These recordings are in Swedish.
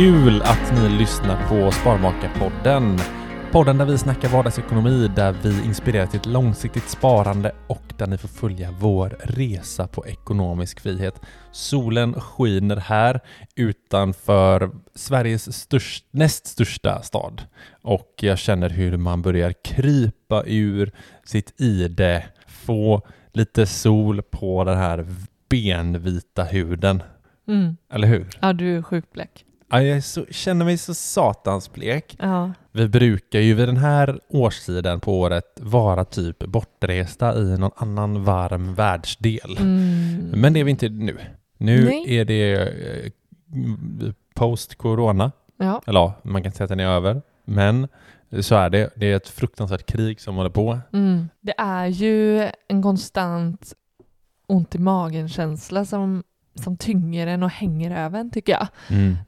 Kul att ni lyssnar på Sparmakarpodden. Podden där vi snackar vardagsekonomi, där vi inspirerar till ett långsiktigt sparande och där ni får följa vår resa på ekonomisk frihet. Solen skiner här utanför Sveriges störst, näst största stad och jag känner hur man börjar krypa ur sitt ide, få lite sol på den här benvita huden. Mm. Eller hur? Ja, du är sjukt blek. Ja, jag så, känner mig så satans blek. Ja. Vi brukar ju vid den här årstiden på året vara typ bortresta i någon annan varm världsdel. Mm. Men det är vi inte nu. Nu Nej. är det eh, post-corona. Ja. Eller ja, man kan säga att den är över. Men så är det. Det är ett fruktansvärt krig som håller på. Mm. Det är ju en konstant ont i magen-känsla som, som tynger en och hänger över en, tycker jag.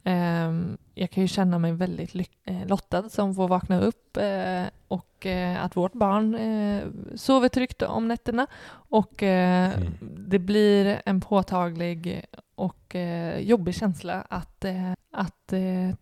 Ehm, jag kan ju känna mig väldigt eh, lottad som får vakna upp eh, och eh, att vårt barn eh, sover tryggt om nätterna. Och Mm. det blir en påtaglig och jobbig känsla att, att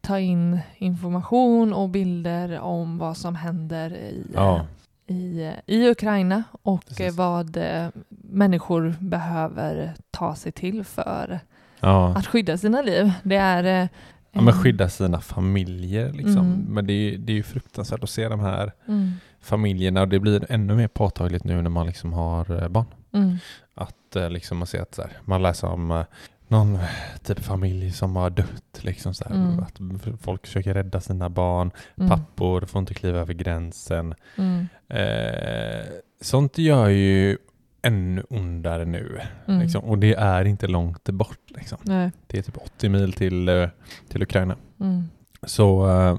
ta in information och bilder om vad som händer i, Ja, i, i Ukraina och Precis. vad eh, människor behöver ta sig till för ja. att skydda sina liv. Det är... eh, ja men skydda sina familjer liksom. Mm. Men det är, det är ju fruktansvärt att se de här Mm, familjerna och det blir ännu mer påtagligt nu när man liksom har eh, barn. mm, Att liksom man ser att här, man läser om någon eh, typ familj som har dött. Liksom så här, Mm. Att folk försöker rädda sina barn. mm, Pappor får inte kliva över gränsen. mm, Eh, sånt gör ju ännu ondare nu. mm. Liksom. Och det är inte långt bort. Liksom. Nej. Det är typ 80 mil till, eh, till Ukraina. Mm. Så eh,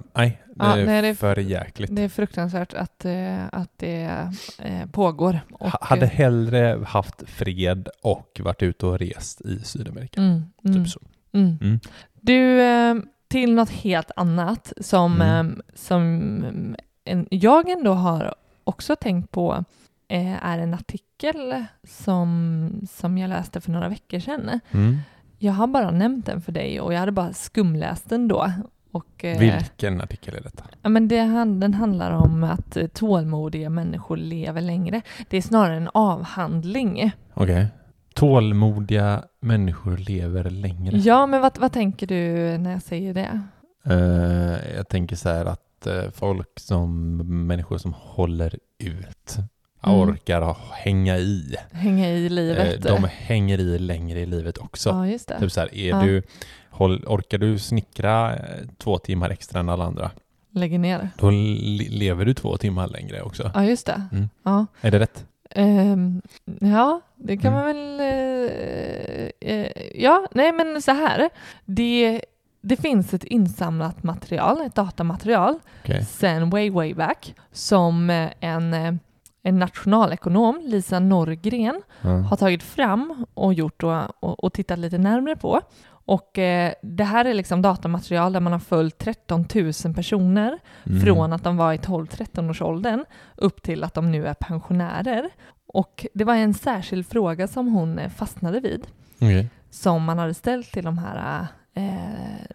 nej, det Ja, är nej, det är- för jäkligt. Det är fruktansvärt att, eh, att det eh, pågår. Och, Ha- Hade hellre haft fred och varit ute och rest i Sydamerika. mm, mm, Typ så. mm. Mm. Du, eh, till något helt annat som, Mm. eh, som en, jag ändå har också tänkt på eh, är en artikel som, som jag läste för några veckor sedan. Mm. Jag har bara nämnt den för dig och jag hade bara skumläst den då. Och, eh, Vilken artikel är detta? Ja, men det, den handlar om att eh, tålmodiga människor lever längre. Det är snarare en avhandling. Okej. Tålmodiga människor lever längre. Ja, men vad, vad tänker du när jag säger det? Eh, jag tänker så här att folk som människor som håller ut Mm. orkar hänga i. Hänga i livet? De hänger i längre i livet också. ja, just det. Typ så här, är Ja. du, håll, orkar du snickra eh, två timmar extra än alla andra, Lägger ner. då le- lever du två timmar längre också. Ja, just det. Mm. Ja. Är det rätt? Ehm, ja, det kan Mm. man väl... eh, eh, ja, nej men så här. Det, det finns ett insamlat material, ett datamaterial, Okej. sen way, way back, som en, en nationalekonom, Lisa Norgren, Ja. har tagit fram och gjort och, och, och tittat lite närmare på. Och eh, det här är liksom datamaterial där man har följt 13 000 personer Mm. från att de var i 12-13 års åldern upp till att de nu är pensionärer. Och det var en särskild fråga som hon eh, fastnade vid, Okej. som man hade ställt till de här eh,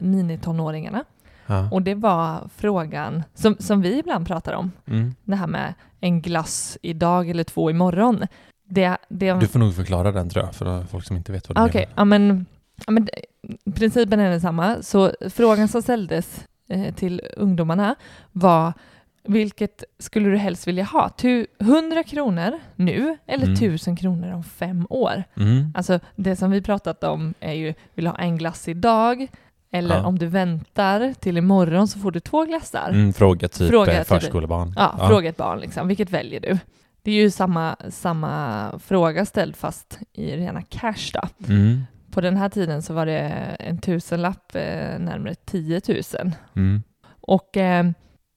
minitonåringarna. Ja. Och det var frågan, som, som vi ibland pratar om, Mm. det här med en glass idag eller två imorgon. Det, det, Du får nog förklara den tror jag, för folk som inte vet vad du Ah, Okej, ja men, ja, men det- principen är densamma. Så frågan som ställdes eh, till ungdomarna var vilket skulle du helst vilja ha? Tu 100 kronor nu eller Mm. 1000 kronor om fem år? Mm. Alltså det som vi pratat om är ju, vill du ha en glass idag? Eller Ja. om du väntar till imorgon så får du två glassar. Mm, fråga typ Fråga eh, typ- förskolebarn. Ja, fråga ett barn liksom. Vilket väljer du? Det är ju samma, samma fråga ställd fast i rena cash då. Mm. På den här tiden så var det en tusenlapp, eh, närmare 10 000. Mm. Och, eh,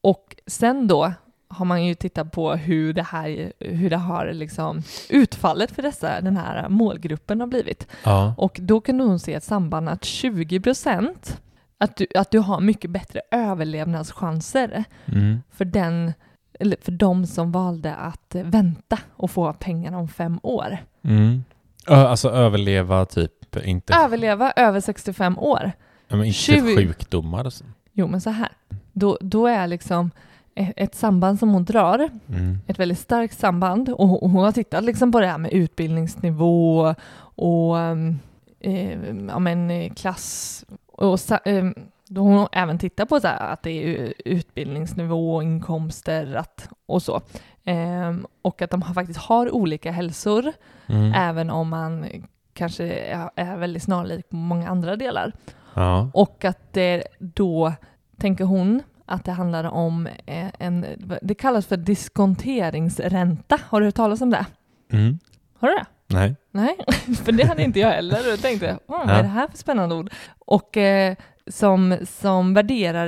och sen då har man ju tittat på hur det här, hur det har liksom utfallet för dessa, den här målgruppen har blivit. Ja. Och då kan hon se ett samband att 20 procent, att du, att du har mycket bättre överlevnadschanser Mm. för den eller för de som valde att vänta och få pengarna om fem år. Mm. Alltså överleva typ inte... Överleva över 65 år. men inte 20... sjukdomar? Och så. Jo, men så här. Då, då är liksom ett samband som hon drar, mm. ett väldigt starkt samband. Och hon har tittat liksom på det här med utbildningsnivå och eh, ja, men, klass. Och, eh, då hon har även tittat på så här, att det är utbildningsnivå, inkomster att, och så. Eh, och att de har, faktiskt har olika hälsor, mm. även om man kanske är, väldigt snarlik på många andra delar. Ja. Och att det då, tänker hon, att det handlar om eh, en, det kallas för diskonteringsränta. Har du hört talas om det? Mm. Har du det? Nej. Nej, för det hade inte jag heller. Jag tänkte, oh, vad är det här för spännande ord? Och eh, som, som värderar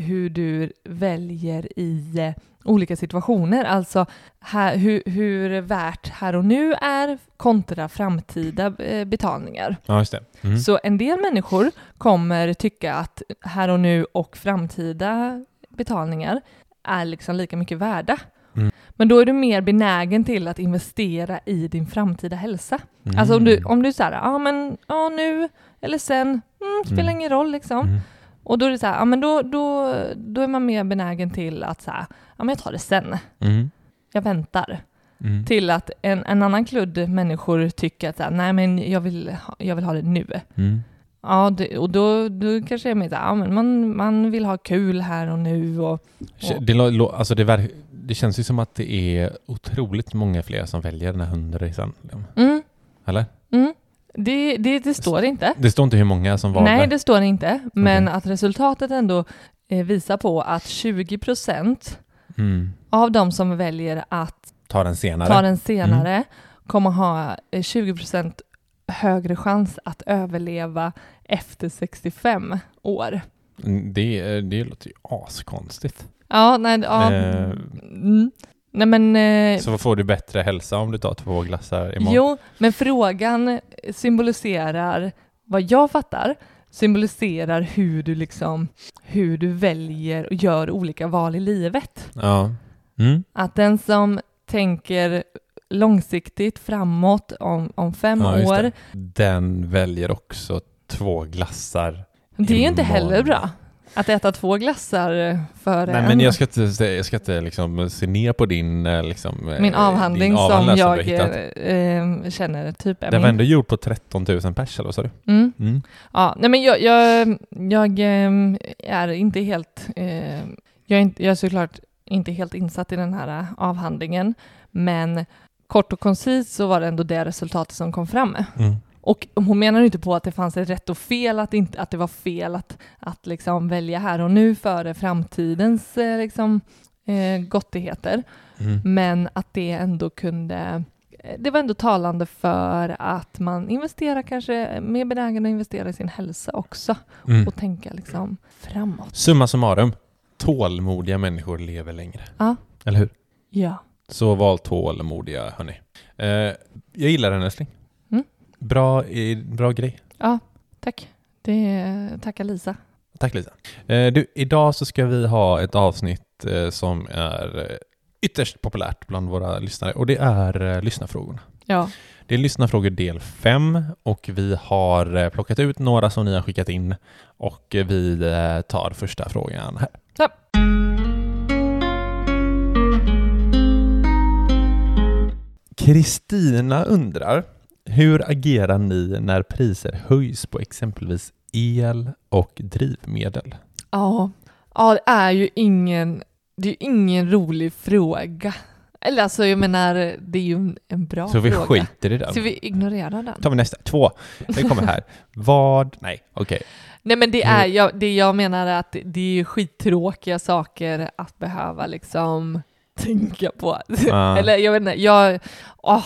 hur du väljer i eh, olika situationer, alltså här, hur, hur värt här och nu är kontra framtida eh, betalningar. Ja, just det. Mm. Så en del människor kommer tycka att här och nu och framtida betalningar är liksom lika mycket värda. Mm. Men då är du mer benägen till att investera i din framtida hälsa. Mm. Alltså om du, om du säger, ja men ja, nu eller sen, mm, spelar mm. ingen roll liksom. Mm. Och då är det så här, ja men då, då, då är man mer benägen till att så här, ja men jag tar det sen. Mm. Jag väntar. Mm. Till att en, en annan kludd människor tycker att här, nej men jag vill, jag vill ha det nu. Mm. Ja, det, och då, då kanske jag är mer ja, men man, man vill ha kul här och nu. Och, och. Det, alltså det, det känns ju som att det är otroligt många fler som väljer den här hundresan. Mm. Eller? Mm. Det, det, det står inte. Det står inte hur många som valde? Nej, det står inte. Men okay. att resultatet ändå eh, visar på att 20 procent mm. av de som väljer att ta den senare, ta den senare mm. kommer ha 20 eh, procent högre chans att överleva efter 65 år. Mm, det, det låter ju askonstigt. Ja, nej, ja. Eh. Mm. Nej, men, eh, så får du bättre hälsa om du tar två glassar imorgon? Jo, men frågan symboliserar, vad jag fattar, symboliserar hur du liksom, hur du väljer och gör olika val i livet. Ja. Mm. Att den som tänker långsiktigt framåt om, om fem ja, år. Den väljer också två glassar Det är ju inte heller bra. Att äta två glassar för Nej, en... men jag ska inte, jag ska inte liksom se ner på din eh, liksom, Min eh, avhandling, din avhandling som jag äh, känner typ är Den var ändå gjord på 13 000 pers, eller vad sa du? Mm. Mm. Ja, nej men jag, jag, jag är inte helt... Eh, jag, är inte, jag är såklart inte helt insatt i den här avhandlingen, men kort och koncist så var det ändå det resultatet som kom fram. Mm. Och hon menar inte på att det fanns ett rätt och fel, att, inte, att det var fel att, att liksom välja här och nu före framtidens eh, liksom, eh, gottigheter. Mm. Men att det ändå kunde eh, det var ändå talande för att man investerar kanske mer benägen att investera i sin hälsa också mm. och tänka liksom framåt. Summa summarum, tålmodiga människor lever längre. Ja. Eller hur? Ja. Så val tålmodiga, hörni. Eh, jag gillar den älskling. Bra, bra grej. Ja, tack. Det tackar Lisa. Tack Lisa. Eh, du, idag så ska vi ha ett avsnitt eh, som är eh, ytterst populärt bland våra lyssnare och det är lyssnarfrågorna. Ja. Det är lyssnarfrågor del 5 och vi har plockat ut några som ni har skickat in och vi tar första frågan här. Ja. Kristina undrar hur agerar ni när priser höjs på exempelvis el och drivmedel? Ja, ja det är ju ingen, det är ingen rolig fråga. Eller alltså jag menar, det är ju en bra fråga. Så vi fråga. skiter i den? Så vi ignorerar den? tar vi nästa. Två. Det kommer här. Vad? Nej, okej. Okay. Nej men det är, jag, det jag menar är att det är skittråkiga saker att behöva liksom tänka på. Ah. Eller jag vet inte, jag... Oh,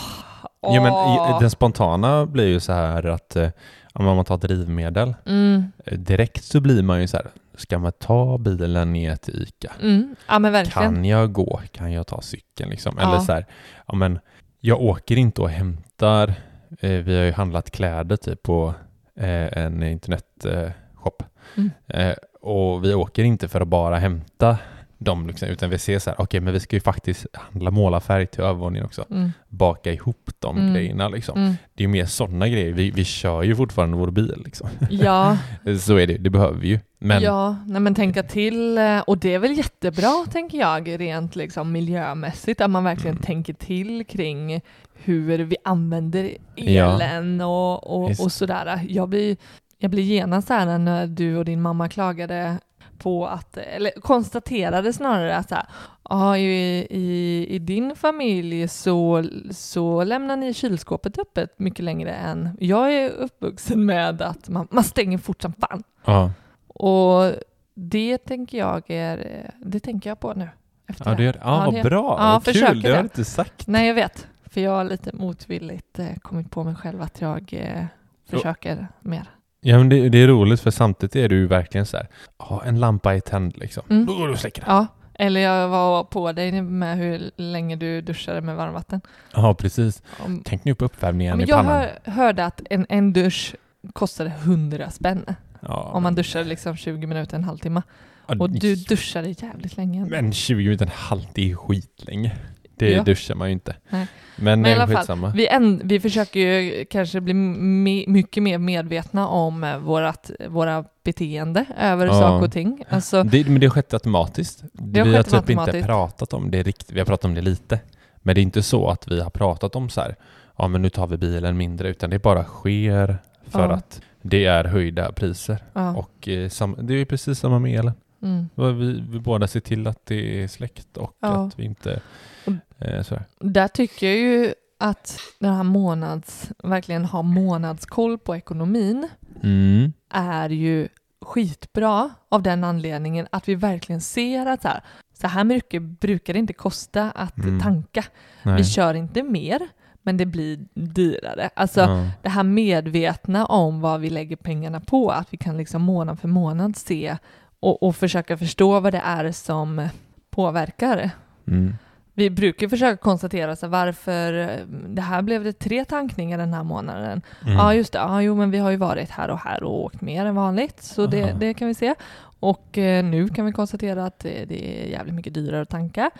Ja, men den spontana blir ju så här att eh, om man tar drivmedel, mm. Eh, direkt så blir man ju så här, ska man ta bilen ner till ICA? Mm. Ja. Kan jag gå? Kan jag ta cykeln? Liksom? Ja. Eller så här, ja, men jag åker inte och hämtar, eh, vi har ju handlat kläder typ på en internetshop, mm. och vi åker inte för att bara hämta dem, liksom, utan vi ser så här, okej, okay, men vi ska ju faktiskt handla målarfärg till övervåningen också. Mm. Baka ihop de mm. grejerna liksom. Mm. Det är mer sådana grejer. Vi, vi kör ju fortfarande vår bil liksom. Ja. så är det, det behöver vi ju. Men... Ja, nej, men tänka till, eh, och det är väl jättebra tänker jag, rent liksom miljömässigt, att man verkligen mm. tänker till kring hur vi använder elen ja. och, och, och sådär. Jag blir, jag blir genast här när du och din mamma klagade på att, eller konstaterade snarare att så här, ah, i, i, i, din familj så, så lämnar ni kylskåpet öppet mycket längre än jag är uppvuxen med att man, man stänger fort som fan. Ja. Och det tänker jag är, det tänker jag på nu. Efter ja, det gör, ja, vad bra, ja, vad kul, det har du inte sagt. Nej, jag vet, för jag har lite motvilligt eh, kommit på mig själv att jag eh, försöker mer. Ja men det, det, är roligt för samtidigt är du ju verkligen så här, ja en lampa är tänd liksom, mm. då går du och släcker den. Ja, eller jag var på dig med hur länge du duschade med varmvatten. Ja precis. Om, Tänk nu på uppvärmningen ja, i pannan. Jag hör, hörde att en, en dusch kostade 100 spänn. Ja, om man duschade liksom 20 minuter, en halvtimme. Ja, och du duschade jävligt länge. Men 20 minuter, en halvtimme, är skitlänge. Det ja. duschar man ju inte. Nej. Men, Men i alla fall, vi, en, vi försöker ju kanske bli me, mycket mer medvetna om eh, vårat, våra beteende över ja. saker och ting. Alltså, det, men det har skett automatiskt. Det har vi har typ inte pratat om det riktigt. Vi har pratat om det lite. Men det är inte så att vi har pratat om så här, ja men nu tar vi bilen mindre, utan det bara sker för ja. att det är höjda priser. Ja. Och eh, sam, det är precis samma med elen. Mm. Vi, vi båda ser till att det är släckt och att vi inte Eh, Där tycker jag ju att den här månads, verkligen ha månadskoll på ekonomin mm. är ju skitbra av den anledningen att vi verkligen ser att så här, så här mycket brukar det inte kosta att mm. tanka. Nej. Vi kör inte mer, men det blir dyrare. Alltså ja. det här medvetna om vad vi lägger pengarna på, att vi kan liksom månad för månad se och, och försöka förstå vad det är som påverkar. Mm. Vi brukar försöka konstatera så varför det här blev det tre tankningar den här månaden. Mm. Ja, just det. Ja, jo, men vi har ju varit här och här och åkt mer än vanligt, så det, det, kan vi se. Och eh, nu kan vi konstatera att det, det, är jävligt mycket dyrare att tanka.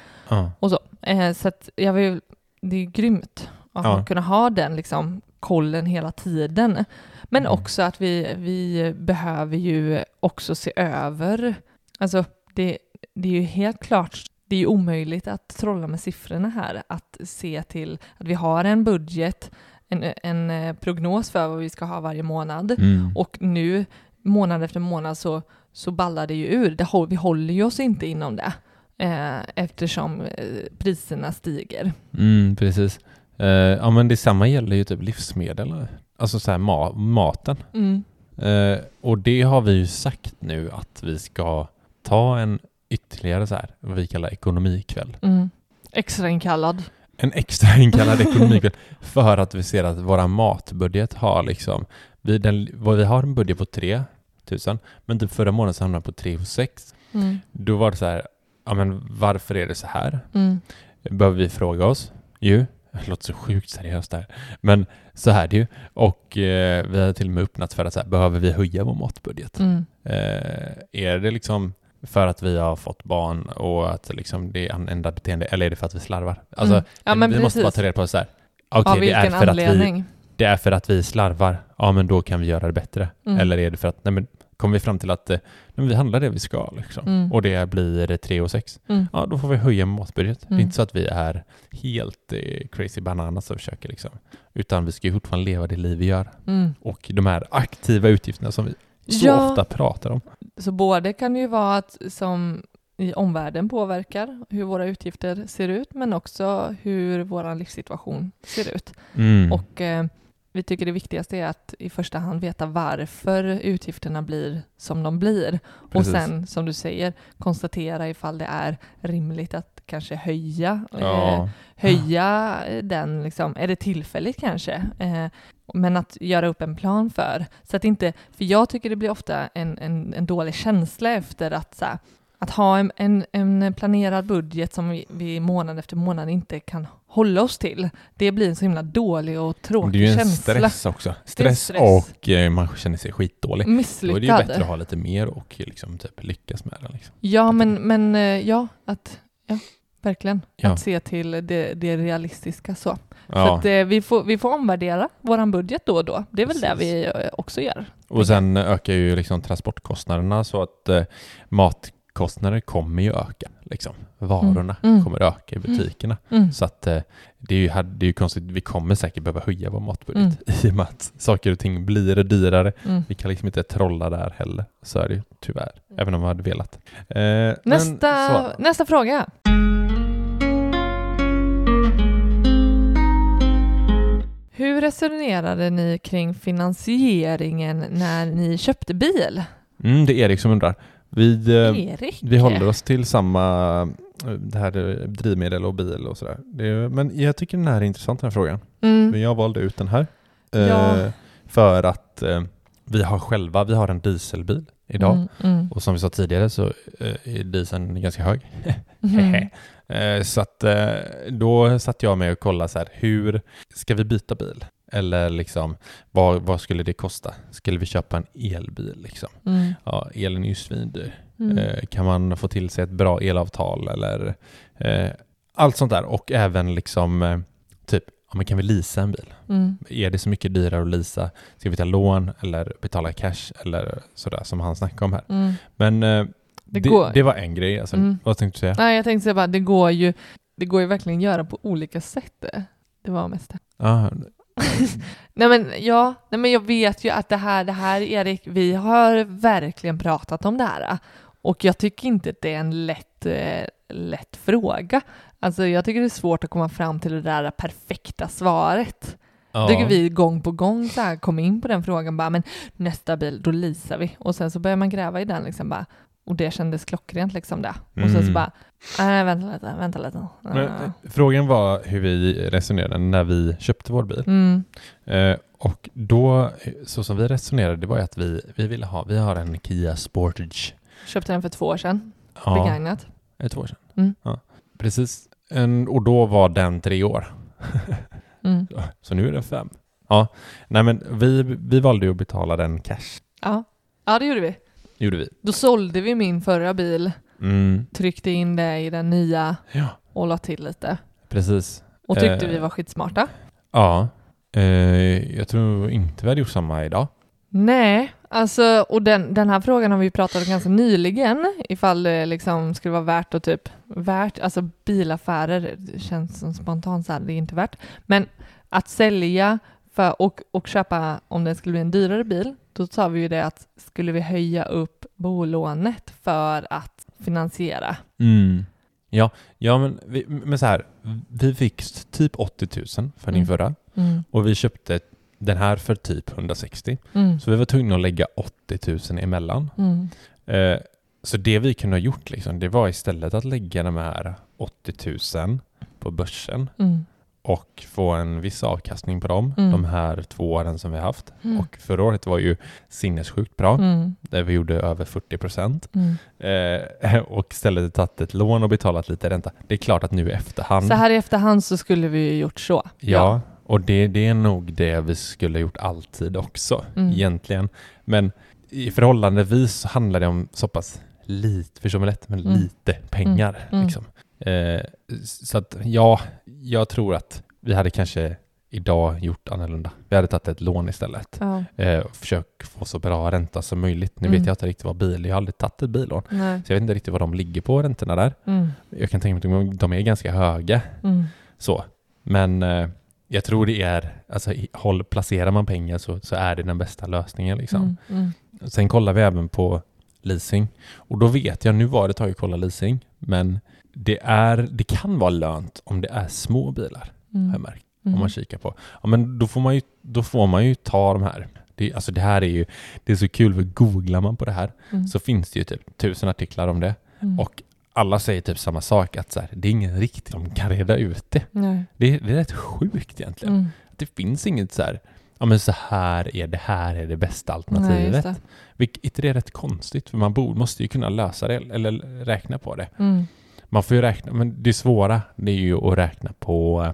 Och så. Eh, så att jag vill, det är grymt att uh. kunna ha den liksom, kollen hela tiden. Men mm. också att vi, vi behöver ju också se över, alltså det, det är ju helt klart det är ju omöjligt att trolla med siffrorna här, att se till att vi har en budget, en, en eh, prognos för vad vi ska ha varje månad mm. och nu månad efter månad så, så ballar det ju ur. Det, vi håller ju oss inte inom det eh, eftersom eh, priserna stiger. Mm, precis. Eh, ja men detsamma gäller ju typ livsmedel, alltså så här ma maten. Mm. Eh, och det har vi ju sagt nu att vi ska ta en ytterligare så här, vad vi kallar ekonomikväll. Mm. Extrainkallad. En extrainkallad ekonomikväll för att vi ser att våra matbudget har liksom, vi, den, vi har en budget på 3 000, men typ förra månaden så hamnade på 3 och 6. Mm. Då var det så här, ja men varför är det så här? Mm. Behöver vi fråga oss? Ju, det låter så sjukt seriöst där. Men så här är det ju. Och eh, vi har till och med öppnat för att så här, behöver vi höja vår matbudget? Mm. Eh, är det liksom för att vi har fått barn och att liksom det är enda beteende, eller är det för att vi slarvar? Alltså, mm. ja, vi precis. måste bara ta reda på så här, okay, det är för anledning? att vi det är för att vi slarvar, ja men då kan vi göra det bättre. Mm. Eller är det för att, nej men kommer vi fram till att nej, vi handlar det vi ska liksom, mm. och det blir 3 och 6, mm. ja då får vi höja matbudget. Det är mm. inte så att vi är helt eh, crazy bananas och försöker liksom, utan vi ska ju fortfarande leva det liv vi gör. Mm. Och de här aktiva utgifterna som vi så ja. ofta pratar om. Så både kan det ju vara att som i omvärlden påverkar hur våra utgifter ser ut, men också hur vår livssituation ser ut. Mm. Och eh, vi tycker det viktigaste är att i första hand veta varför utgifterna blir som de blir. Precis. Och sen, som du säger, konstatera ifall det är rimligt att kanske höja, ja. eh, höja den, liksom, är det tillfälligt kanske? Eh, men att göra upp en plan för. Så att inte, för jag tycker det blir ofta en, en, en dålig känsla efter att så här, att ha en, en, en planerad budget som vi, vi månad efter månad inte kan hålla oss till. Det blir en så himla dålig och tråkig känsla. Det är ju en känsla. stress också. Stress, stress, och eh, man känner sig skitdålig. Misslyckad. Då är det ju bättre att ha lite mer och liksom typ lyckas med det. Liksom. Ja, men, men eh, ja, att, ja, verkligen. Ja. Att se till det, det realistiska så. Ja. Så att, eh, vi, får, vi får omvärdera vår budget då och då. Det är väl Precis. det vi eh, också gör. Och sen ökar ju liksom transportkostnaderna så att eh, matkostnader kommer ju öka. Liksom. Varorna mm. mm. kommer öka i mm. butikerna. Mm. Så att eh, det är, ju, det är ju konstigt, vi kommer säkert behöva höja vår matbudget mm. i och med att saker och ting blir dyrare. Mm. Vi kan liksom inte trolla där heller. Så är det ju tyvärr, även om vi hade velat. Eh, nästa, men, nästa fråga. Hur resonerade ni kring finansieringen när ni köpte bil? Mm, det är Erik som undrar. Vi, eh, Erik. vi håller oss till samma eh, det här eh, drivmedel och bil och sådär. Men jag tycker den här är intressant den här frågan. Mm. Jag valde ut den här. Ja. För att vi har själva, vi har en dieselbil idag. Mm, mm. Och som vi sa tidigare så är dieseln ganska hög. Eh, så att då satt jag med och kollade så här, hur ska vi byta bil? Eller liksom, vad, vad skulle det kosta? Skulle vi köpa en elbil? Liksom? Mm. Ja, elen är ju svindyr. Mm. Eh, kan man få till sig ett bra elavtal? Eller eh, allt sånt där. Och även liksom, eh, typ, ja, men kan vi leasa en bil? Mm. Är det så mycket dyrare att leasa? Ska vi ta lån eller betala cash? Eller sådär som han snackade om här. Mm. Men eh, det, det, det, var en grej. Alltså, mm. Vad tänkte du säga? Nej, jag tänkte säga bara, det går ju, det går ju verkligen att göra på olika sätt. Det var mest det. Ah, nej men ja, nej men jag vet ju att det här, det här Erik, vi har verkligen pratat om det här. Och jag tycker inte att det är en lätt, eh, lätt fråga. Alltså jag tycker det är svårt att komma fram till det där perfekta svaret. Ja. Tycker vi gång på gång så här kom in på den frågan bara, men nästa bil, då leasar vi. Och sen så börjar man gräva i den liksom bara, och det kändes klockrent liksom det. Och sen så mm. bara, nej vänta lite, vänta lite. Men, eh, frågan var hur vi resonerade när vi köpte vår bil. Mm. Eh, och då, så som vi resonerade, det var ju att vi, vi ville ha, vi har en Kia Sportage. Köpte den för två år sedan, ja. begagnat. Är det två år sedan? Mm. Ja, precis. En, och då var den tre år. mm. Så nu är den fem. Ja, nej men vi, vi valde ju att betala den cash. Ja, ja det gjorde vi gjorde vi. Då sålde vi min förra bil, mm. tryckte in det i den nya ja. och la till lite. Precis. Och tyckte eh, vi var skitsmarta. Ja. Eh, jag tror inte vi hade gjort samma idag. Nej, alltså, och den, den här frågan har vi pratat om ganska nyligen, ifall det liksom skulle vara värt att typ, värt, alltså bilaffärer, känns som spontant så här, det är inte värt, men att sälja för, och, och köpa, om det skulle bli en dyrare bil, då sa vi ju det att skulle vi höja upp bolånet för att finansiera? Mm. Ja, ja men, vi, men så här, vi fick typ 80 000 för din mm. förra mm. och vi köpte den här för typ 160. Mm. Så vi var tvungna att lägga 80 000 emellan. Mm. Eh, så det vi kunde ha gjort liksom, det var istället att lägga de här 80 000 på börsen mm och få en viss avkastning på dem mm. de här två åren som vi har haft. Mm. Och förra året var ju sinnessjukt bra, mm. där vi gjorde över 40 procent. Mm. Eh, och istället tagit ett lån och betalat lite ränta. Det är klart att nu i efterhand... Så här i efterhand så skulle vi ju gjort så. Ja, ja. och det, det, är nog det vi skulle gjort alltid också, mm. egentligen. Men i förhållandevis handlar det om så pass lite, förstår mig lätt, men mm. lite pengar. Liksom. Eh, så att ja, jag tror att vi hade kanske idag gjort annorlunda. Vi hade tagit ett lån istället ja. eh, och försökt få så bra ränta som möjligt. Nu mm. vet jag inte riktigt vad bil, jag har aldrig tagit ett billån. Nej. Så jag vet inte riktigt vad de ligger på räntorna där. Mm. Jag kan tänka mig att de är ganska höga. Mm. Så. Men eh, jag tror det är, alltså håll, placerar man pengar så, så är det den bästa lösningen. Liksom. Mm, mm. Sen kollar vi även på leasing. Och då vet jag, nu var det ett tag att kolla leasing, men det, är, det kan vara lönt om det är små bilar, mm. har jag märkt. Mm. Om man kikar på. Ja, men då får man ju, då får man ju ta de här. Det, alltså det här är ju, det är så kul för googlar man på det här mm. så finns det ju typ tusen artiklar om det. Mm. Och alla säger typ samma sak, att så här, det är ingen riktigt som kan reda ut det. Det, det, är rätt sjukt egentligen. Mm. Det finns inget så här, ja men så här är det, här är det bästa alternativet. Nej, Vilket är det rätt konstigt, för man borde, måste ju kunna lösa det, eller räkna på det. mm. Man får ju räkna, men det svåra det är ju att räkna på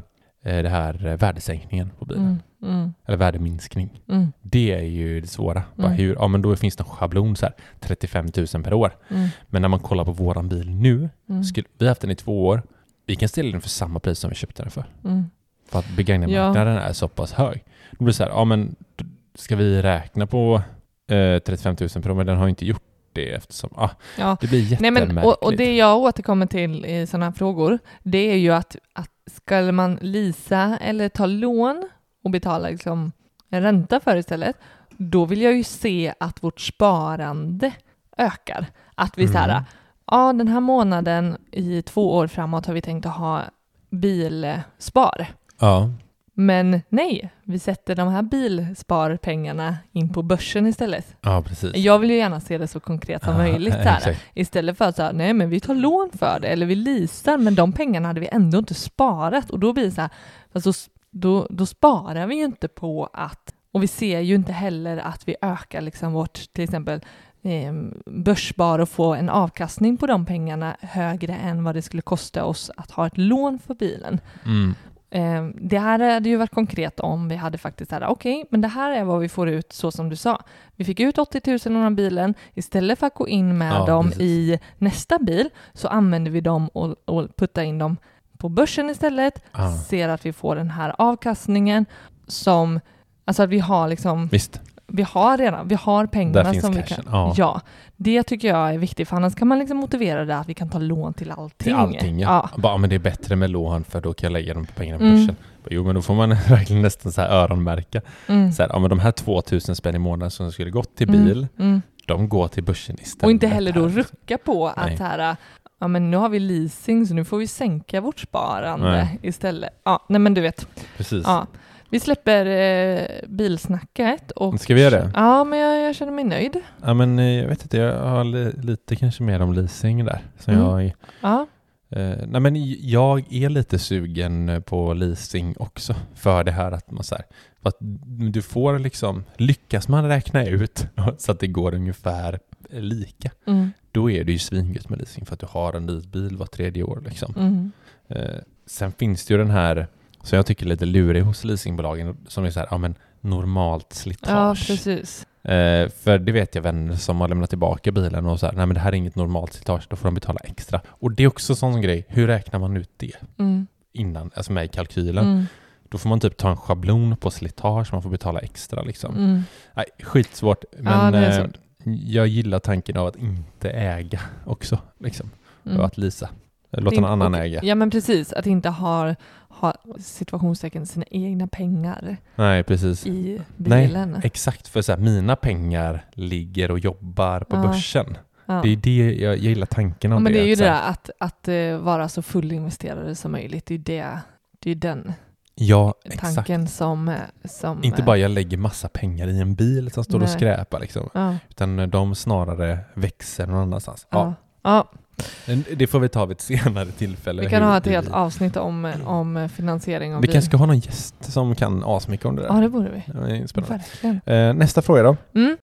eh, det här eh, värdesänkningen på bilen. Mm. Mm. Eller värdeminskning. Mm. Det är ju det svåra. Bara Mm. hur, ja men då finns det en schablon så här, 35 000 per år. Mm. Men när man kollar på våran bil nu, Mm. skulle, vi har haft den i två år, vi kan ställa den för samma pris som vi köpte den för. För att begagnatmarknaden är så pass hög. Då blir det så här, ja men ska vi räkna på eh, 35 000 per år, men den har ju inte gjort det eftersom, ah, Ja. det blir Nej, jättemärkligt. men, och, och det jag återkommer till i sådana här frågor, det är ju att, att ska man lisa eller ta lån och betala liksom en ränta för istället, då vill jag ju se att vårt sparande ökar. Att vi så här, Mm. ja den här månaden i två år framåt har vi tänkt att ha bilspar. Ja, Men nej, vi sätter de här bilsparpengarna in på börsen istället. ja precis. Jag vill ju gärna se det så konkret som möjligt. Så. Istället för att säga, nej men vi tar lån för det eller vi leasar men de pengarna hade vi ändå inte sparat och då blir det så här, då, då, då sparar vi ju inte på att, och vi ser ju inte heller att vi ökar liksom vårt till exempel eh, börsspar och få en avkastning på de pengarna högre än vad det skulle kosta oss att ha ett lån för bilen. Mm. Eh, det här hade ju varit konkret om vi hade faktiskt här, okej, men det här är vad vi får ut så som du sa. Vi fick ut 80 000 av den bilen. Istället för att gå in med Ja, dem precis. i nästa bil så använder vi dem och, och puttar in dem på börsen istället. Ja. Ser att vi får den här avkastningen som, alltså att vi har liksom, Visst, vi har redan, vi har pengarna där finns som vi cashen. kan. Ja. Ja, det tycker jag är viktigt för annars kan man liksom motivera det att vi kan ta lån till allting. Till allting ja. Bara, men det är bättre med lån för då kan jag lägga de pengarna på Mm. börsen. Jo men då får man verkligen nästan så här öronmärka. Mm. Så här, ja men de här 2000 spänn i månaden som skulle gått till Mm. bil, Mm. de går till börsen istället. Och inte heller då rucka på Nej. att här, ja men nu har vi leasing så nu får vi sänka vårt sparande Nej. istället. Ja, nej men du vet. Precis. Ja. Vi släpper eh, bilsnacket och... Ska vi göra det? Ja, men jag, jag känner mig nöjd. Ja men eh, jag vet inte, jag har li- lite kanske mer om leasing där. Så Mm. jag, Ja. eh, nej men jag är lite sugen på leasing också. För det här att man så här, att du får liksom, lyckas man räkna ut så att det går ungefär lika, Mm. då är det ju svingött med leasing för att du har en ny bil var tredje år liksom. Mm. Eh, sen finns det ju den här, som jag tycker lite lurig hos leasingbolagen, som är så här, ja men normalt slitage. Ja, precis. Eh, för det vet jag vänner som har lämnat tillbaka bilen och så här, nej men det här är inget normalt slitage, då får de betala extra. Och det är också en sån grej, hur räknar man ut det Mm. innan, alltså med i kalkylen? Mm. Då får man typ ta en schablon på slitage, man får betala extra liksom. Mm. Nej, skitsvårt, Ja, men är eh, jag gillar tanken av att inte äga också, liksom. Mm. Och att lisa. Låta någon annan äga. Ja, men precis. Att inte ha, ha situationstecken sina egna pengar Nej, precis. i Nej, bilen. Exakt, för så här, mina pengar ligger och jobbar på Ja. börsen. Ja. Det är det, jag, jag gillar tanken Ja, om men det är ju det där att, att eh, vara så fullinvesterade som möjligt. Det är det, det är den Ja, exakt. tanken som, eh, som... Inte eh, bara jag lägger massa pengar i en bil som står och Nej. skräpar liksom. Ja, Utan de snarare växer någon annanstans. ja. Ja. Det får vi ta vid ett senare tillfälle. Vi kan ha ett det helt avsnitt om, om finansiering av Vi bil. kanske ska ha någon gäst som kan asmycket om det där. Ja, det borde vi. Det spännande. Verkligen. Eh, nästa fråga då. Mm.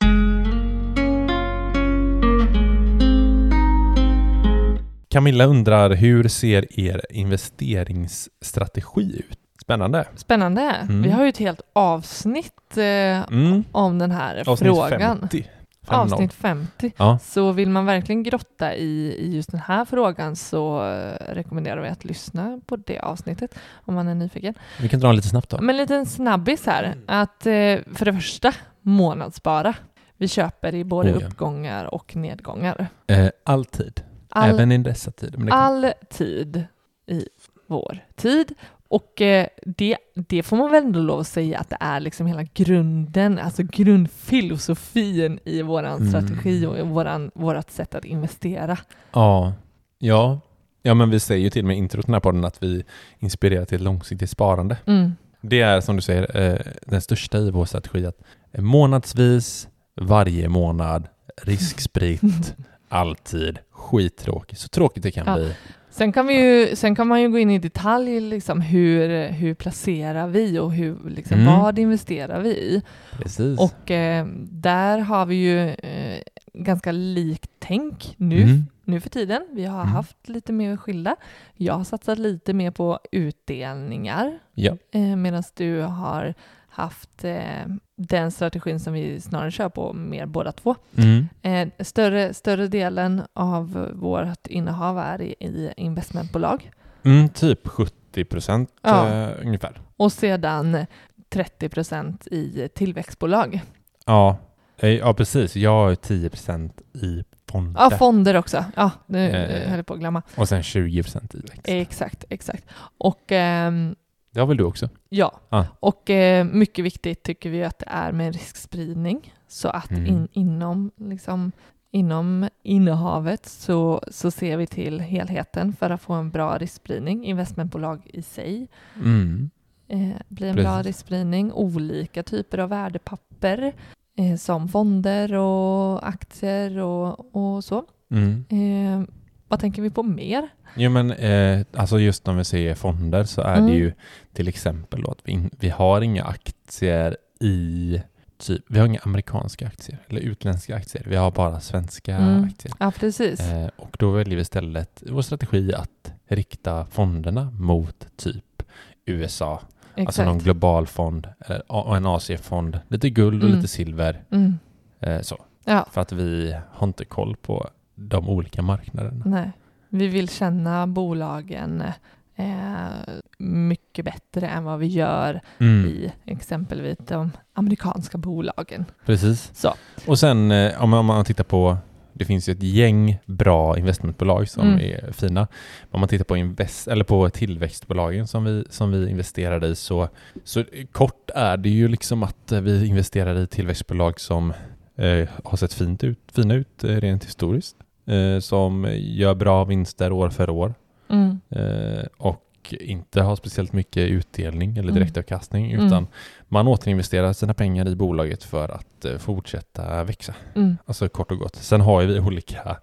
Camilla undrar, hur ser er investeringsstrategi ut? Spännande. Spännande. Mm. Vi har ju ett helt avsnitt eh, Mm. om den här Avsnitt frågan. 50. Avsnitt 50. Ja. Så vill man verkligen grotta i, i just den här frågan så eh, rekommenderar vi att lyssna på det avsnittet om man är nyfiken. Vi kan dra en lite snabbt då. Men en liten snabbis här. Att eh, för det första, månadsspara. Vi köper i både Oh, ja. uppgångar och nedgångar. Eh, alltid. All, Även i dessa tider. Kan... all tid i vår tid. Och eh, det, det får man väl ändå lov att säga att det är liksom hela grunden, alltså grundfilosofin i våran Mm. strategi och våran, vårat sätt att investera. Ja. ja. Ja, men vi säger ju till och med i introt den här podden att vi inspirerar till långsiktigt sparande. Mm. Det är som du säger eh, den största i vår strategi att månadsvis, varje månad, riskspritt, alltid, skittråkigt. Så tråkigt det kan Ja. bli. Sen kan, vi ju, sen kan man ju gå in i detalj, liksom, hur, hur placerar vi och hur, liksom, Mm. vad investerar vi i? Precis. Och eh, där har vi ju eh, ganska likt tänk nu, Mm. nu för tiden. Vi har Mm. haft lite mer skilda. Jag har satsat lite mer på utdelningar Ja. eh, medan du har haft eh, den strategin som vi snarare kör på mer båda två. Mm. Eh, större, större delen av vårt innehav är i, i investmentbolag Mm, typ 70 procent Ja. eh, ungefär. och sedan 30 procent i tillväxtbolag. Ja. Eh, ja, precis. Jag har 10 procent i fonder Ja, fonder också. Ja, nu Eh. höll jag på att glömma. och sen 20 procent i växt. Exakt, exakt. Och ehm, Det har väl du också? ja, Ja. och eh, mycket viktigt tycker vi att det är med riskspridning så att Mm. in, inom, liksom, inom innehavet så, så ser vi till helheten för att få en bra riskspridning. Investmentbolag i sig Mm. eh, blir en bra Precis. riskspridning. Olika typer av värdepapper eh, som fonder och aktier och, och så. Mm. Vad tänker vi på mer? Jo men eh, alltså just när vi ser fonder så är Mm. det ju till exempel då att vi, in, vi har inga aktier i typ, vi har inga amerikanska aktier eller utländska aktier. Vi har bara svenska Mm. aktier. Ja, precis. Eh, och då väljer vi istället vår strategi att rikta fonderna mot typ USA, Exakt. alltså någon global fond eller, en Asiefond, lite guld och Mm. lite silver. Mm. Eh, så. Ja, För att vi har inte koll på de olika marknaderna. nej. Vi vill känna bolagen eh, mycket bättre än vad vi gör Mm. i exempelvis de amerikanska bolagen. Precis. Så. Och sen eh, om man, om man tittar på, det finns ju ett gäng bra investmentbolag som Mm. är fina. Om man tittar på, invest, eller på tillväxtbolagen som vi, som vi investerade i så, så kort är det ju liksom att vi investerar i tillväxtbolag som eh, har sett fint ut, fina ut eh, rent historiskt. Eh, som gör bra vinster år för år Mm. eh, och inte har speciellt mycket utdelning eller Mm. direktavkastning Mm. utan man återinvesterar sina pengar i bolaget för att eh, fortsätta växa. Mm. Alltså kort och gott. Sen har vi olika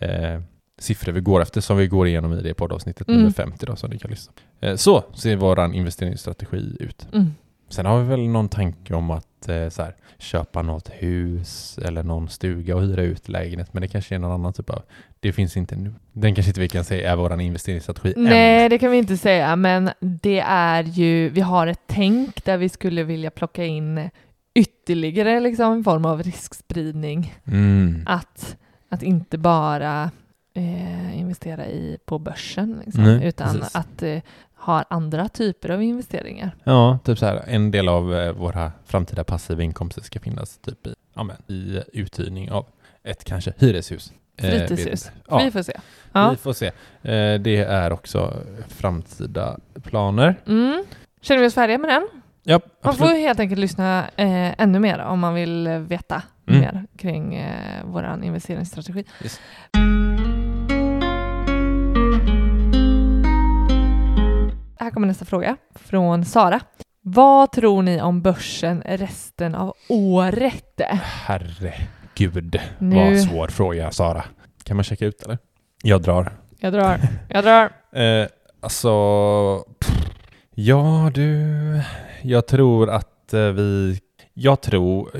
eh, siffror vi går efter som vi går igenom i det poddavsnittet Mm. nummer 50 då som ni kan lyssna på. Eh, så ser vår investeringsstrategi ut. Mm. Sen har vi väl någon tanke om att eh, så här, köpa något hus eller någon stuga och hyra ut lägenhet men det kanske är någon annan typ av det finns inte nu. Den kanske inte vi kan säga är vår investeringsstrategi än. Nej, det kan vi inte säga, men det är ju, vi har ett tänk där vi skulle vilja plocka in ytterligare liksom, en form av riskspridning. Mm. Att, att inte bara eh, investera i, på börsen, liksom, Nej, utan precis. att eh, ha andra typer av investeringar. Ja, typ så här. En del av eh, våra framtida passiva inkomster ska finnas typ i, ja, i uthyrning av ett kanske hyreshus. Eh, Fritidshus. vid- Ja, Vi får se. Ja. vi får se. Eh, det är också framtida planer. Mm. Känner vi oss färdiga med den? Ja, Man får helt enkelt lyssna eh, ännu mer om man vill eh, veta Mm. mer kring eh, vår investeringsstrategi. Yes. Här kommer nästa fråga från Sara. Vad tror ni om börsen resten av året? Herregud, Nu- vad svår fråga Sara. Kan man checka ut eller? Jag drar. Jag drar. Jag drar. Eh, alltså, pff, ja du, jag tror att eh, vi, jag tror,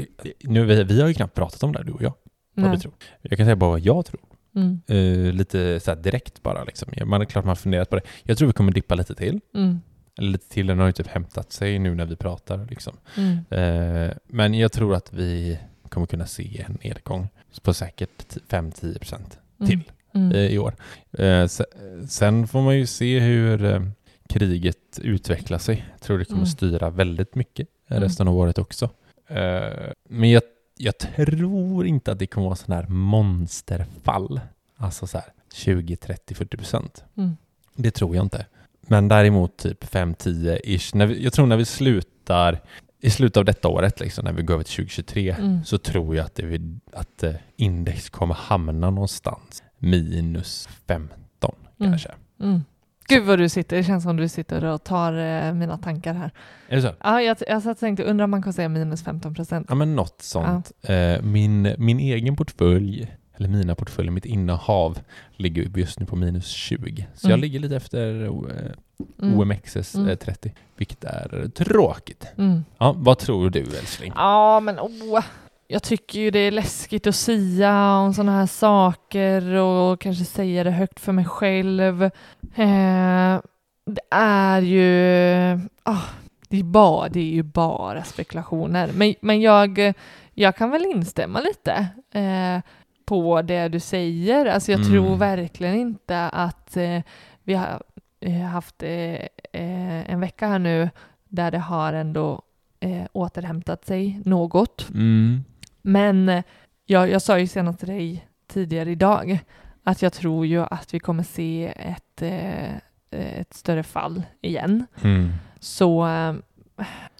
nu vi, vi har ju knappt pratat om det här du och jag, vad du tror. Jag kan säga bara vad jag tror. Mm. Eh, lite så direkt bara liksom. Man är klart man har funderat på det. Jag tror vi kommer dippa lite till. Mm. Eller lite till, den har ju typ hämtat sig nu när vi pratar liksom. Mm. Eh, men jag tror att vi kommer kunna se en nedgång på säkert 5-10% till Mm. eh, i år. Se- sen får man ju se hur kriget utvecklar sig. Jag tror det kommer Mm. styra väldigt mycket Mm. resten av året också. Men jag, jag tror inte att det kommer vara sån här monsterfall. Alltså så här 20, 30, 40 procent. Mm. Det tror jag inte. Men däremot typ 5-10 ish. När vi, jag tror när vi slutar i slutet av detta året, liksom, när vi går över till 2023, Mm. så tror jag att, det, att eh, index kommer hamna någonstans minus 15 Mm. kanske. Mm. Gud vad du sitter, det känns som du sitter och tar eh, mina tankar här. Är det så? Ja, jag, jag satt och tänkte, undrar om man kan säga minus 15 procent. Ja men något sånt. Eh, min, min egen portfölj eller mina portföljer, mitt innehav ligger just nu på minus 20. Så Mm. jag ligger lite efter eh, Mm. OMXS eh, Mm. 30, vilket är tråkigt. Mm. Ja, vad tror du älskling? Ja, men åh. Jag tycker ju det är läskigt att sia om sådana här saker och kanske säga det högt för mig själv. Eh, det är ju... ah, det, är bara, det är ju bara spekulationer. Men, men jag, jag kan väl instämma lite eh, på det du säger. Alltså jag Mm. tror verkligen inte att eh, vi har eh, haft eh, eh, en vecka här nu där det har ändå eh, återhämtat sig något. Mm. Men eh, jag, jag sa ju senast till dig tidigare idag att jag tror ju att vi kommer se ett, eh, ett större fall igen. Mm. Så eh,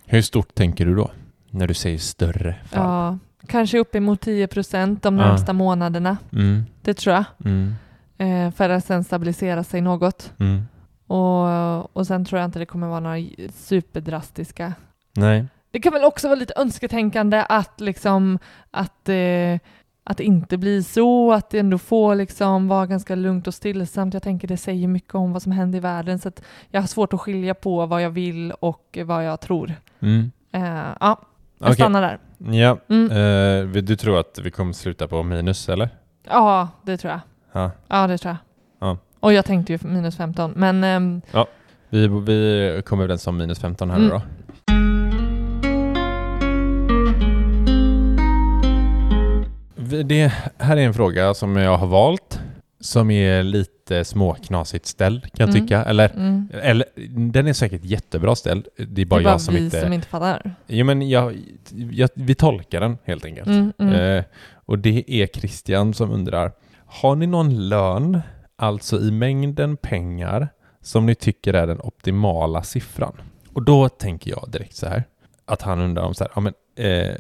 Hur stort tänker du då? När du säger större fall? ja, kanske uppemot 10 procent de Ja. närmsta månaderna. Mm. Det tror jag. Mm. Eh, för att sen stabilisera sig något. Mm. Och, och sen tror jag inte det kommer vara några superdrastiska Nej. Det kan väl också vara lite önsketänkande att liksom att, eh, att det inte blir så, att det ändå får liksom vara ganska lugnt och stillsamt. Jag tänker det säger mycket om vad som händer i världen så att jag har svårt att skilja på vad jag vill och vad jag tror. Mm. Eh, ja, jag Okej. stannar där. Ja. Mm. Vill du tror att vi kommer sluta på minus eller? Ja, det tror jag. Ja. Ja, det tror jag. Ja. Och jag tänkte ju minus 15, men ehm, Vi, vi kommer överens om minus 15 här Mm. då. Det här är en fråga som jag har valt som är lite småknasigt ställd kan jag Mm. tycka. Eller, mm, eller den är säkert jättebra ställd. Det är det bara är bara jag som vi inte... som inte fattar. Jo men jag, jag, vi tolkar den helt enkelt. Mm, mm. Eh, och det är Christian som undrar. Har ni någon lön, alltså i mängden pengar, som ni tycker är den optimala siffran? Och då tänker jag direkt så här, att han undrar om så här, ja men, eh,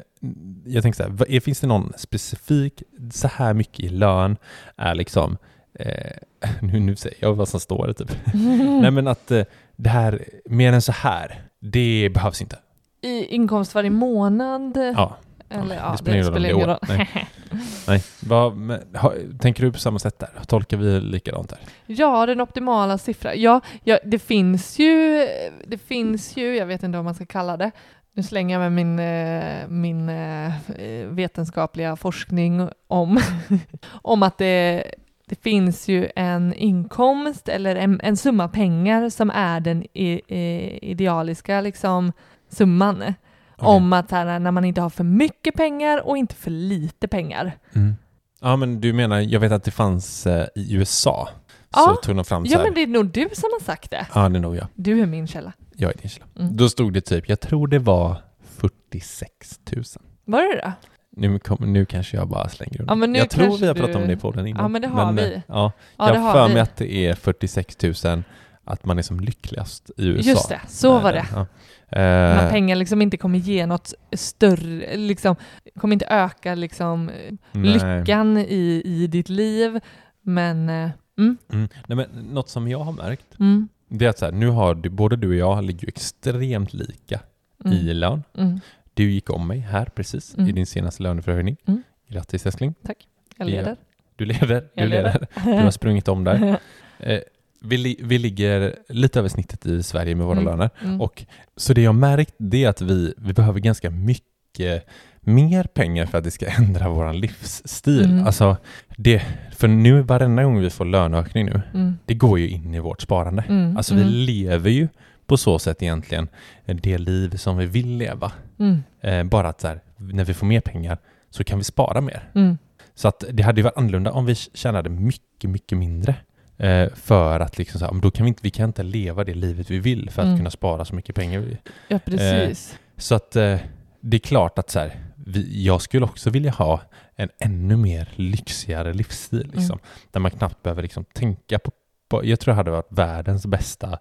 jag tänker så här, finns det någon specifik, så här mycket i lön är liksom, eh, nu, nu säger jag vad som står det typ. Nej men att eh, det här, mer än så här, det behövs inte. I inkomst varje månad? Ja, Eller, det ja, spelar ingen roll om det är ingen roll. Nej. nej. Vad, men, ha, tänker du på samma sätt där? Tolkar vi likadant där? Ja, den optimala siffran. Ja, ja, det finns ju, det finns ju, jag vet inte vad man ska kalla det. Nu slänger jag med min, eh, min eh, vetenskapliga forskning om, om att det, det finns ju en inkomst eller en, en summa pengar som är den i, i, idealiska liksom, summan. Om att här, när man inte har för mycket pengar och inte för lite pengar. Mm. Ja, men du menar, jag vet att det fanns eh, i USA. Ja. Så tog de fram så Ja, men det är nog du som har sagt det. Ja, det är nog jag. Du är min källa. Jag är din källa. Mm. Då stod det typ, jag tror det var 46 000. Var det det? Nu, kom, nu kanske jag bara slänger Ja, men nu Jag tror vi har du- pratat om det i podden innan. Ja, men det har vi. eh, Ja, Ja, jag har för vi. mig att det är 46 000 att man är som lyckligast i USA. Just det, så var det. Ja. När Eh, pengar liksom inte kommer ge något större, liksom, kommer inte öka liksom nej. lyckan i, i ditt liv. Men, eh, mm, Mm. Nej, men något som jag har märkt, mm, det är att så här, nu har du, både du och jag ligger extremt lika mm, i lön. mm, Du gick om mig här precis Mm. i din senaste löneförhöjning. Mm. Grattis älskling. jag Ja. leder. Du leder. Du Jag leder. leder. Du har sprungit om där. Eh, vi, li- vi ligger lite över snittet i Sverige med våra Mm. löner. Mm. Och, så det jag märkt det är att vi, vi behöver ganska mycket mer pengar för att det ska ändra vår livsstil. Mm. Alltså, det, för nu varenda gång vi får löneökning nu, Mm, det går ju in i vårt sparande. mm, Alltså vi mm, lever ju på så sätt egentligen det liv som vi vill leva. mm, Eh, bara att så här, när vi får mer pengar så kan vi spara mer. mm, Så att det hade ju varit annorlunda om vi tjänade mycket, mycket mindre. Eh, för att liksom så här, då kan vi inte, vi kan inte leva det livet vi vill för att kunna spara så mycket pengar. ja, precis. Så att eh, det är klart att så här, vi, jag skulle också vilja ha en ännu mer lyxigare livsstil. Liksom, Mm. Där man knappt behöver liksom tänka på, på... Jag tror jag hade varit världens bästa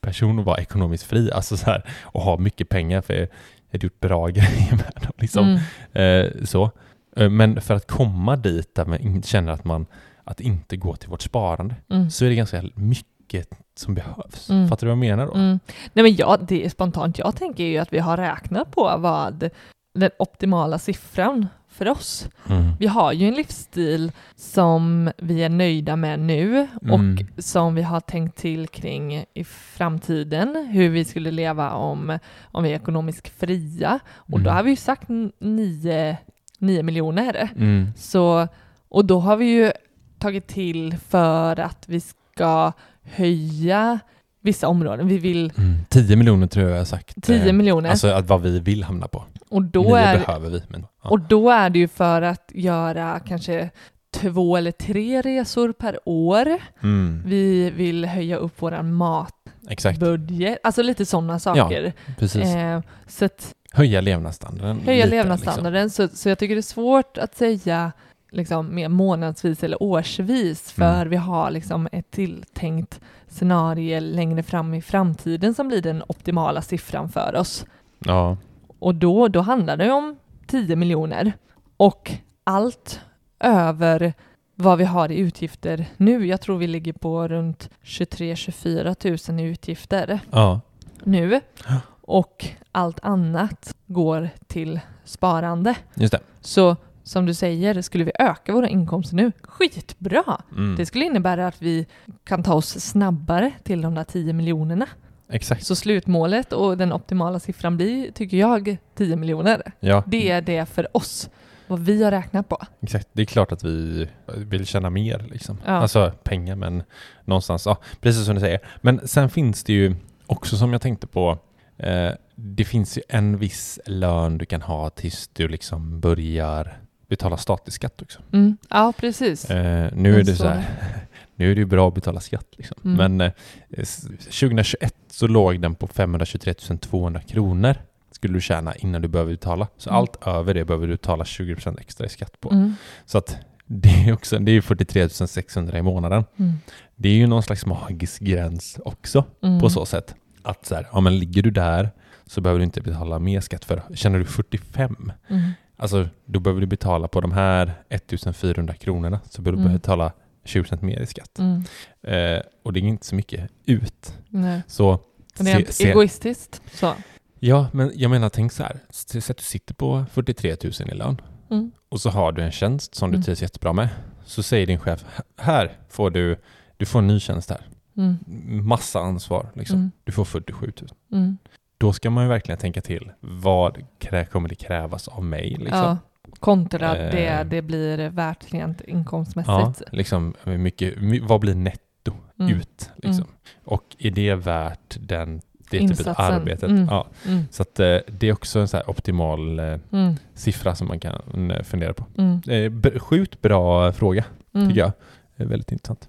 person att vara ekonomiskt fri. Alltså så här, och ha mycket pengar för jag hade gjort bra grejer med dem. Liksom. Mm, Eh, så. Eh, men för att komma dit där man känner att man att inte gå till vårt sparande mm, så är det ganska mycket som behövs. Mm. Fattar du vad jag menar då? mm. Nej men ja, det är spontant jag tänker ju att vi har räknat på vad den optimala siffran för oss. Mm. Vi har ju en livsstil som vi är nöjda med nu och mm. som vi har tänkt till kring i framtiden, hur vi skulle leva om, om vi är ekonomiskt fria. Och då mm. har vi ju sagt nio miljoner. Mm. Så, och då har vi ju tagit till för att vi ska höja vissa områden. Vi vill... Mm. 10 miljoner tror jag jag har sagt. 10 eh, miljoner. Alltså att vad vi vill hamna på. Och då Nio är, behöver vi. Men, ja. Och då är det ju för att göra kanske två eller tre resor per år. Mm. Vi vill höja upp vår matbudget. Alltså lite sådana saker. Ja, precis. Eh, så att, höja levnadsstandarden. Höja lite, levnadsstandarden. Liksom. Så, så jag tycker det är svårt att säga liksom mer månadsvis eller årsvis för mm. vi har liksom ett tilltänkt scenario längre fram i framtiden som blir den optimala siffran för oss. Ja. Och då, då handlar det om 10 miljoner och allt över vad vi har i utgifter nu. Jag tror vi ligger på runt 23-24 000 i utgifter ja. nu. Och allt annat går till sparande. Just det. Så som du säger, skulle vi öka våra inkomster nu, skitbra! Mm. Det skulle innebära att vi kan ta oss snabbare till de där 10 miljonerna. Exakt. Så slutmålet och den optimala siffran blir, tycker jag, 10 miljoner. Ja. Det är det för oss, vad vi har räknat på. Exakt, det är klart att vi vill tjäna mer, liksom. Ja. alltså pengar, men någonstans, ja, precis som du säger. Men sen finns det ju också som jag tänkte på, eh, det finns ju en viss lön du kan ha tills du liksom börjar betala statlig skatt också. Mm. Ja, precis. Eh, nu är det så här, nu är det ju bra att betala skatt liksom. Mm. Men eh, 2021 så låg den på 523 200 kronor skulle du tjäna innan du behöver betala. Så mm. allt över det behöver du betala 20% extra i skatt på. Mm. Så att det är också, det är 43 600 i månaden. Mm. Det är ju någon slags magisk gräns också mm. på så sätt. Att så här, ja men ligger du där så behöver du inte betala mer skatt för. Känner du 45, mm. Alltså, då behöver du betala på de här 1400 kronorna så behöver mm. du betala 20% mer i skatt. Mm. Eh, och det är inte så mycket ut. Nej. Så, det är se, egoistiskt. Så. Ja, men jag menar, tänk så här. Säg att du sitter på 43 000 i lön mm. och så har du en tjänst som du mm. trivs jättebra med. Så säger din chef, här får du, du får en ny tjänst här. Mm. Massa ansvar, liksom. Mm. Du får 47 000 då ska man ju verkligen tänka till. Vad kommer det krävas av mig? Liksom? Ja, kontra eh, det det blir värt rent inkomstmässigt. Ja, liksom, mycket, vad blir netto mm. ut? Liksom? Mm. Och är det värt den det typet av arbetet. Mm. Ja. Mm. Så att, eh, det är också en så optimal eh, mm. siffra som man kan eh, fundera på. Mm. Eh, sjukt bra fråga, mm. tycker jag. Väldigt intressant.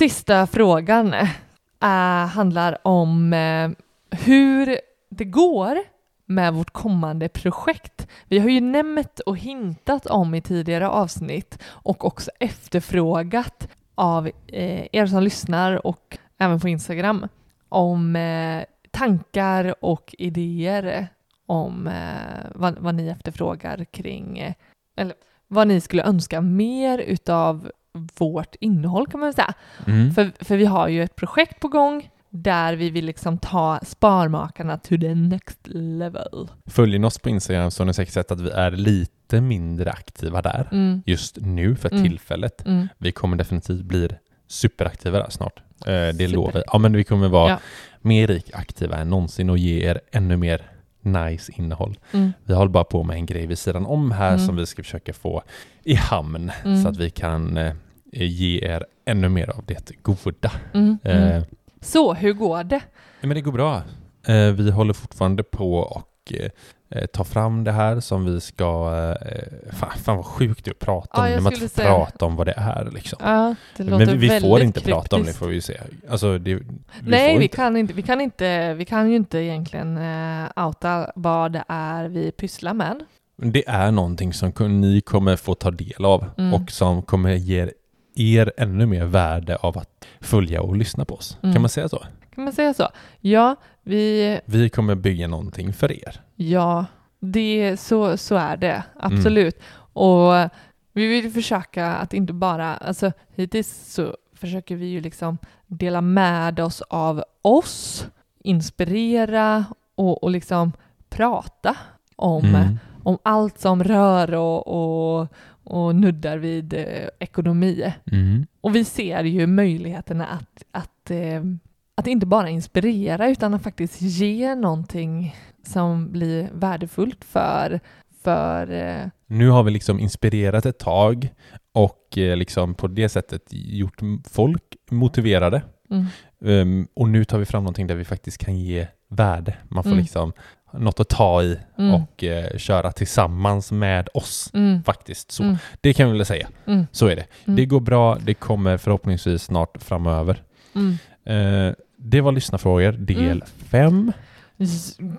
Sista frågan äh, handlar om äh, hur det går med vårt kommande projekt. Vi har ju nämnt och hintat om i tidigare avsnitt och också efterfrågat av eh, er som lyssnar och även på Instagram om eh, tankar och idéer om eh, vad, vad, ni efterfrågar kring, eh, eller vad ni skulle önska mer utav vårt innehåll kan man säga. Mm. För, för vi har ju ett projekt på gång där vi vill liksom ta Sparmakarna to the next level. Följer ni oss på Instagram så har ni säkert sett att vi är lite mindre aktiva där mm. just nu för mm. tillfället. Mm. Vi kommer definitivt bli superaktiva där snart. Eh, det Super. lovar vi. Ja, men vi kommer vara ja. mer aktiva än någonsin och ge er ännu mer nice innehåll. Mm. Vi håller bara på med en grej vid sidan om här mm. som vi ska försöka få i hamn mm. så att vi kan eh, ge er ännu mer av det goda. Mm, mm. Eh, så, hur går det? Men det går bra. Eh, vi håller fortfarande på och eh, ta fram det här som vi ska... Eh, fan, fan vad sjukt det är att prata om ja, när man inte får prata om vad det är. Liksom. Ja, det Men vi, vi får inte kryptiskt. prata om det får vi se. Alltså, det, vi Nej, vi inte. kan, inte, vi, kan inte, vi kan ju inte egentligen uh, outa vad det är vi pysslar med. Det är någonting som ni kommer få ta del av mm. och som kommer ge er ännu mer värde av att följa och lyssna på oss. Mm. Kan man säga så? Kan man säga så? Ja, vi... Vi kommer bygga någonting för er. Ja, det, så, så är det. Absolut. Mm. Och vi vill försöka att inte bara... Alltså hittills så försöker vi ju liksom dela med oss av oss, inspirera och, och liksom prata om, mm. om allt som rör och, och, och nuddar vid eh, ekonomi. Mm. Och vi ser ju möjligheterna att, att, eh, att inte bara inspirera utan att faktiskt ge någonting som blir värdefullt för, för eh, nu har vi liksom inspirerat ett tag och eh, liksom på det sättet gjort folk motiverade. Mm. Um, och nu tar vi fram någonting där vi faktiskt kan ge värde. Man får mm. liksom något att ta i mm. och uh, köra tillsammans med oss mm. faktiskt. Så mm. Det kan vi väl säga. Mm. Så är det. Det går bra, det kommer förhoppningsvis snart framöver. Uh, det var lyssnarfrågor del 5.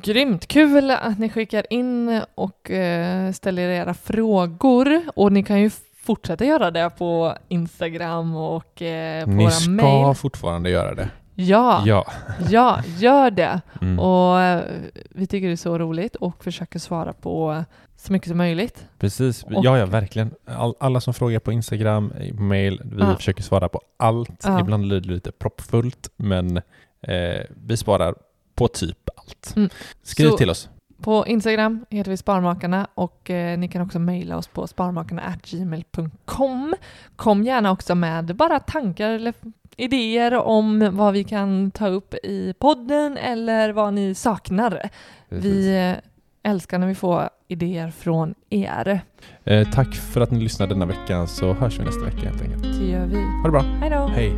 Grymt kul att ni skickar in och uh, ställer era frågor och ni kan ju fortsätta göra det på Instagram och eh, på Ni våra mejl. Ni ska fortfarande göra det. Ja, ja, ja gör det. Mm. Och eh, vi tycker det är så roligt och försöker svara på så mycket som möjligt. Precis, och, ja, ja verkligen. All, alla som frågar på Instagram, mail, vi ja. försöker svara på allt. Ja. Ibland blir det lite proppfullt, men eh, vi svarar på typ allt. Mm. Skriv så, till oss. På Instagram heter vi Sparmakarna och eh, ni kan också mejla oss på sparmakarna.gmail.com. Kom gärna också med bara tankar eller idéer om vad vi kan ta upp i podden eller vad ni saknar. Precis. Vi eh, älskar när vi får idéer från er. Eh, tack för att ni lyssnade denna veckan så hörs vi nästa vecka helt enkelt. Det gör vi. Ha det bra. Hej då. Hej.